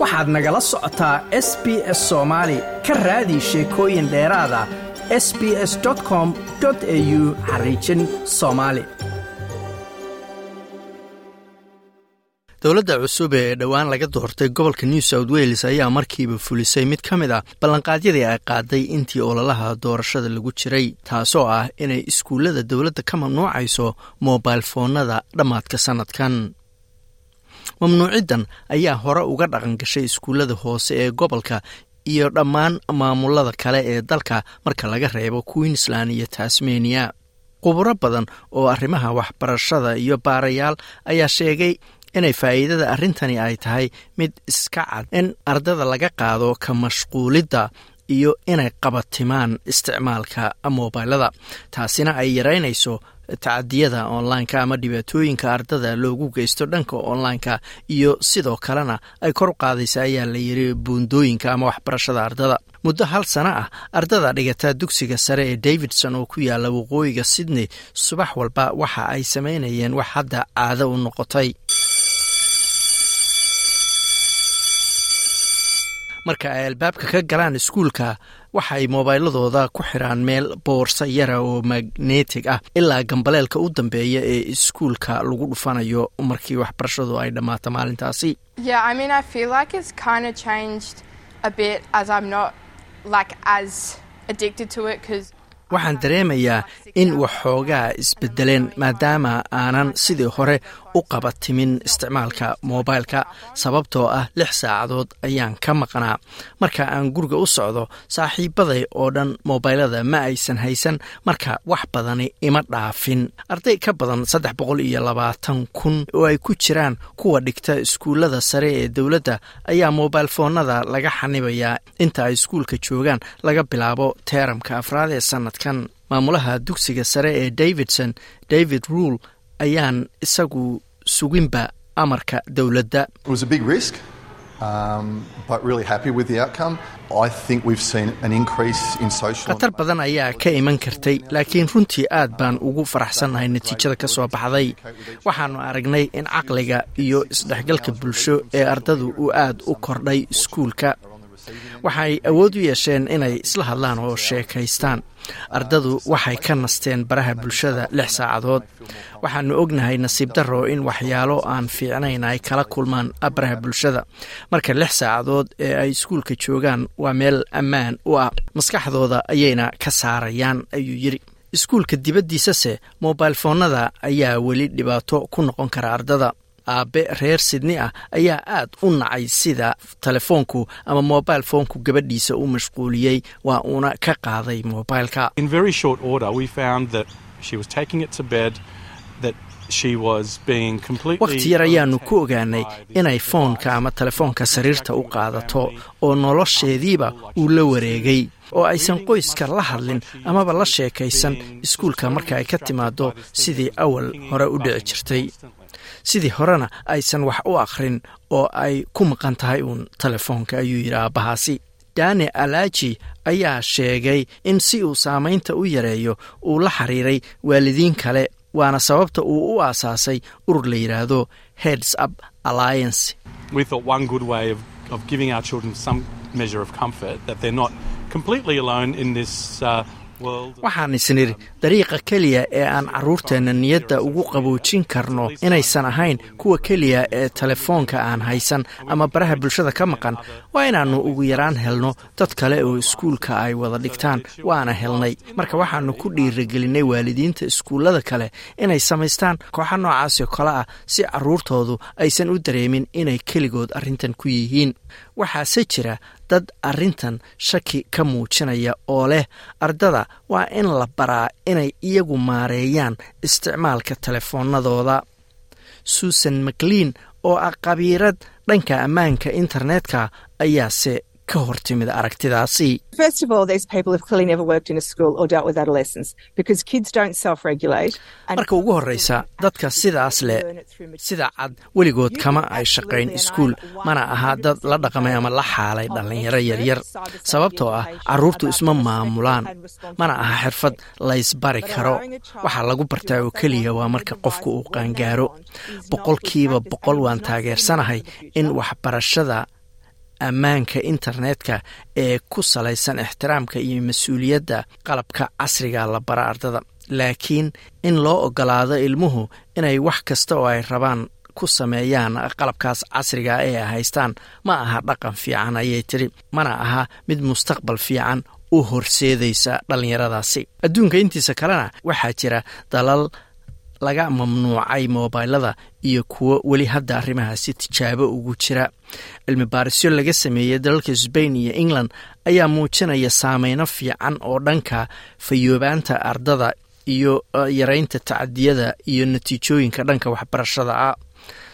waxaad nagala socotaa s b s soomaali ka raadi sheekooyin dheeraada s b s com au xariijin soomaali dowladda cusub ee dhowaan laga doortay gobolka new south wales ayaa markiiba fulisay mid ka mid ah ballanqaadyadii ay qaaday intii ololaha doorashada lagu jiray taasoo ah inay iskuullada dowladda ka mamnuucayso mobil foonada dhammaadka sannadkan mamnuuciddan ayaa hore uga dhaqan gashay iskuullada hoose ee gobolka iyo dhammaan maamulada kale ee dalka marka laga reebo queensland iyo tasmania. Khuburo badan oo arrimaha waxbarashada iyo baarayaal ayaa sheegay inay faa'iidada arrintani ay tahay mid iska cad in ardada laga qaado ka mashquulidda iyo inay qabatimaan isticmaalka mobilada taasina ay yaraynayso tacadiyada online-ka ama dhibaatooyinka ardada loogu geysto dhanka online-ka iyo sidoo kalena ay kor u qaadaysa ayaa la yiri buundooyinka ama waxbarashada ardada. Muddo hal sano ah ardada dhigata dugsiga sare ee davidson oo ku yaalla waqooyiga sydney subax walba waxa ay samaynayeen wax hadda caado u noqotay marka ay albaabka ka galaan iskuulka waxay mobayladooda ku xiraan meel boorsa yara oo magnetig ah ilaa gambaleelka u dambeeya ee iskuulka lagu dhufanayo markii waxbarashadu ay dhammaato maalintaasi. Waxaan dareemayaa in waxoogaa isbedeleen maadaama aanan sidii hore u qabatimin isticmaalka moobailka sababtoo ah lix saacadood ayaan ka maqnaa. Marka aan guriga u socdo saaxiibaday oo dhan moobaylada ma aysan haysan marka wax badani ima dhaafin. Arday ka badan saddex boqol iyo labaatan kun oo ay ku jiraan kuwa dhigta iskuullada sare ee dowladda ayaa mobil foonada laga xanibayaa. Inta ay iskuulka joogaan laga bilaabo teeramka afraad ee sannadkan. Maamulaha dugsiga sare ee davidson david ruul ayaan isagu suginba amarka dowladda. Khatar badan ayaa ka iman kartay laakiin runtii aad baan ugu faraxsannahay natiijada ka soo baxday. Waxaannu aragnay in caqliga iyo isdhexgalka bulsho ee ardadu uu aad u kordhay iskuulka waxay awood u yeesheen inay isla hadlaan oo sheekaystaan. Ardadu waxay ka nasteen baraha bulshada lix saacadood. Waxaanu ognahay nasiib darro in waxyaalo aan fiicnayn ay kala kulmaan baraha bulshada. Marka lix saacadood ee ay iskuulka joogaan waa meel ammaan u ah. Maskaxdooda ayayna ka saarayaan ayuu yidhi. Iskuulka dibaddiisase mobil foonada ayaa weli dhibaato ku noqon kara ardada aabe reer sidni ah ayaa aad u nacay sida telefoonku ama mobil foonku gabadhiisa u mashquuliyey waa uuna ka qaaday mobilka wakhti yar ayaanu ku ogaanay inay foonka ama telefoonka sariirta u qaadato oo nolosheediiba uu la wareegay oo aysan qoyska la hadlin amaba la sheekaysan iskuulka marka ay ka timaado sidii awal hore u dhici jirtay sidii horena aysan wax u akhrin oo ay ku maqan tahay uun telefoonka ayuu yidhi aabbahaasi dani alaaji ayaa sheegay in si uu saamaynta u yareeyo uu la xiriiray waalidiin kale waana sababta uu u aasaasay urur la yidhaahdo heads up alliance waxaan isnidhi dariiqa keliya ee aan carruurteenna niyadda ugu qaboojin karno inaysan ahayn kuwa keliya ee telefoonka aan haysan ama baraha bulshada ka maqan waa inaannu ugu yaraan helno dad kale oo iskuulka ay wada dhigtaan waana helnay. Marka waxaannu ku dhiirigelinay waalidiinta iskuullada kale inay samaystaan kooxa noocaasoo kale ah si carruurtoodu aysan u dareemin inay keligood arrintan ku yihiin. Waxaase jira dad arrintan shaki ka muujinaya oo leh ardada waa in la baraa inay iyagu maareeyaan isticmaalka telefoonadooda susan maclean oo ah qabiirad dhanka ammaanka internetka ayaase ka hortimid aragtidaasi. Marka ugu horreysa dadka sidaas leh sida cad weligood kama ay shaqayn iskuul mana aha dad la dhaqmay ama la xaalay dhallinyaro yaryar sababtoo ah carruurtu isma maamulaan. mana aha xirfad laysbari karo. waxaa lagu bartaa oo keliya waa marka qofku uu qaangaaro. boqolkiiba boqol waan taageersanahay in waxbarashada ammaanka internetka ee ku salaysan ixtiraamka iyo mas'uuliyadda qalabka casriga la bara ardada. Laakiin in loo ogolaado ilmuhu inay wax kasta oo ay rabaan ku sameeyaan qalabkaas casriga ee ay haystaan ma aha dhaqan fiican ayay tiri mana aha mid mustaqbal fiican u horseedaysa dhallinyaradaasi adduunka intiisa kalena waxaa jira dalal laga mamnuucay moobaylada iyo kuwo weli hadda arrimahaasi tijaabo ugu jira. Cilmi baarisyo laga sameeyey dalalka sbain iyo england ayaa muujinaya saameyno fiican oo dhanka fayoobaanta ardada iyo yareynta tacadiyada iyo natiijooyinka dhanka waxbarashada ah.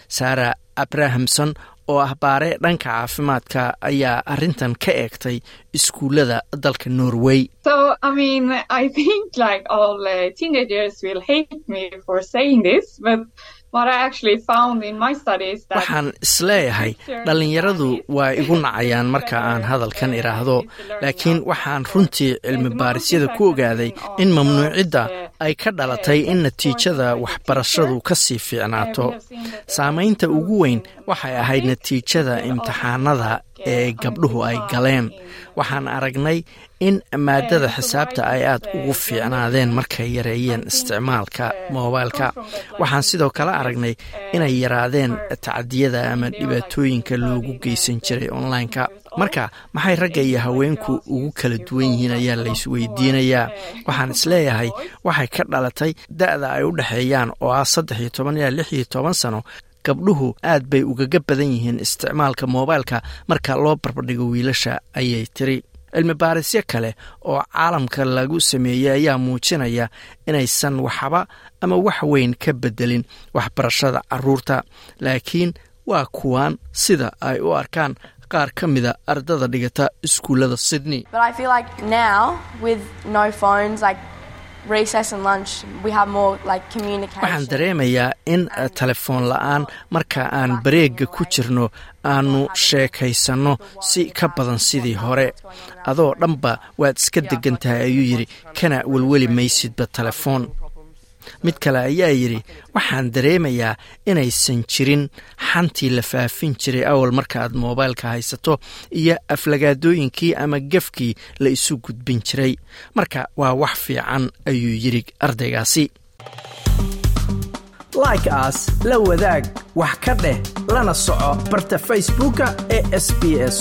Sara abrahamson oo ah baare dhanka caafimaadka ayaa arintan ka eegtay iskuullada dalka norway. Waxaan is leeyahay dhallinyaradu waa igu nacayaan marka aan hadalkan idhaahdo laakiin waxaan runtii cilmi baarisyada ku ogaaday in mamnuucidda ay ka dhalatay in natiijada waxbarashadu ka sii fiicnaato. Saamaynta ugu weyn waxay ahayd natiijada imtixaanada ee gabdhuhu ay galeen. Waxaan aragnay in maadada xisaabta ay aad ugu fiicnaadeen markay yareeyeen isticmaalka moobaylka. Waxaan sidoo kale aragnay inay yaraadeen tacadiyada ama dhibaatooyinka loogu geysan jiray online-ka marka maxay ragga iyo haweenku ugu kala duwan yihiin ayaa laysweydiinayaa waxaan is leeyahay waxay ka dhalatay da-da ay u dhexeeyaan oo ah saddex iyo toban ilaa lix iyo toban sano. Gabdhuhu aad bay ugaga badan yihiin isticmaalka moobaylka marka loo barbardhigo wiilasha ayay tiri. Cilmi baarisyo kale oo caalamka lagu sameeyey ayaa muujinaya inaysan waxba ama wax weyn ka bedelin waxbarashada carruurta. Laakiin waa kuwaan sida ay u arkaan qaar ka mida ardada dhigata iskuullada sydney. Waxaan dareemayaa in telefoon la'aan marka aan bareega ku jirno aanu sheekaysanno si ka badan sidii hore. Adoo dhanba waad iska degan tahay ayuu yidhi kana welweli maysidba telefoon mid kale ayaa yidhi waxaan dareemayaa inaysan jirin. Xantii la faafin jiray awal markaaad moobaylka haysato iyo aflagaadooyinkii ama gefkii la isu gudbin jiray. Marka waa wax fiican ayuu yidhi ardaygaasi. Like aas la wadaag wax ka dheh lana soco barta facebooka ee sb s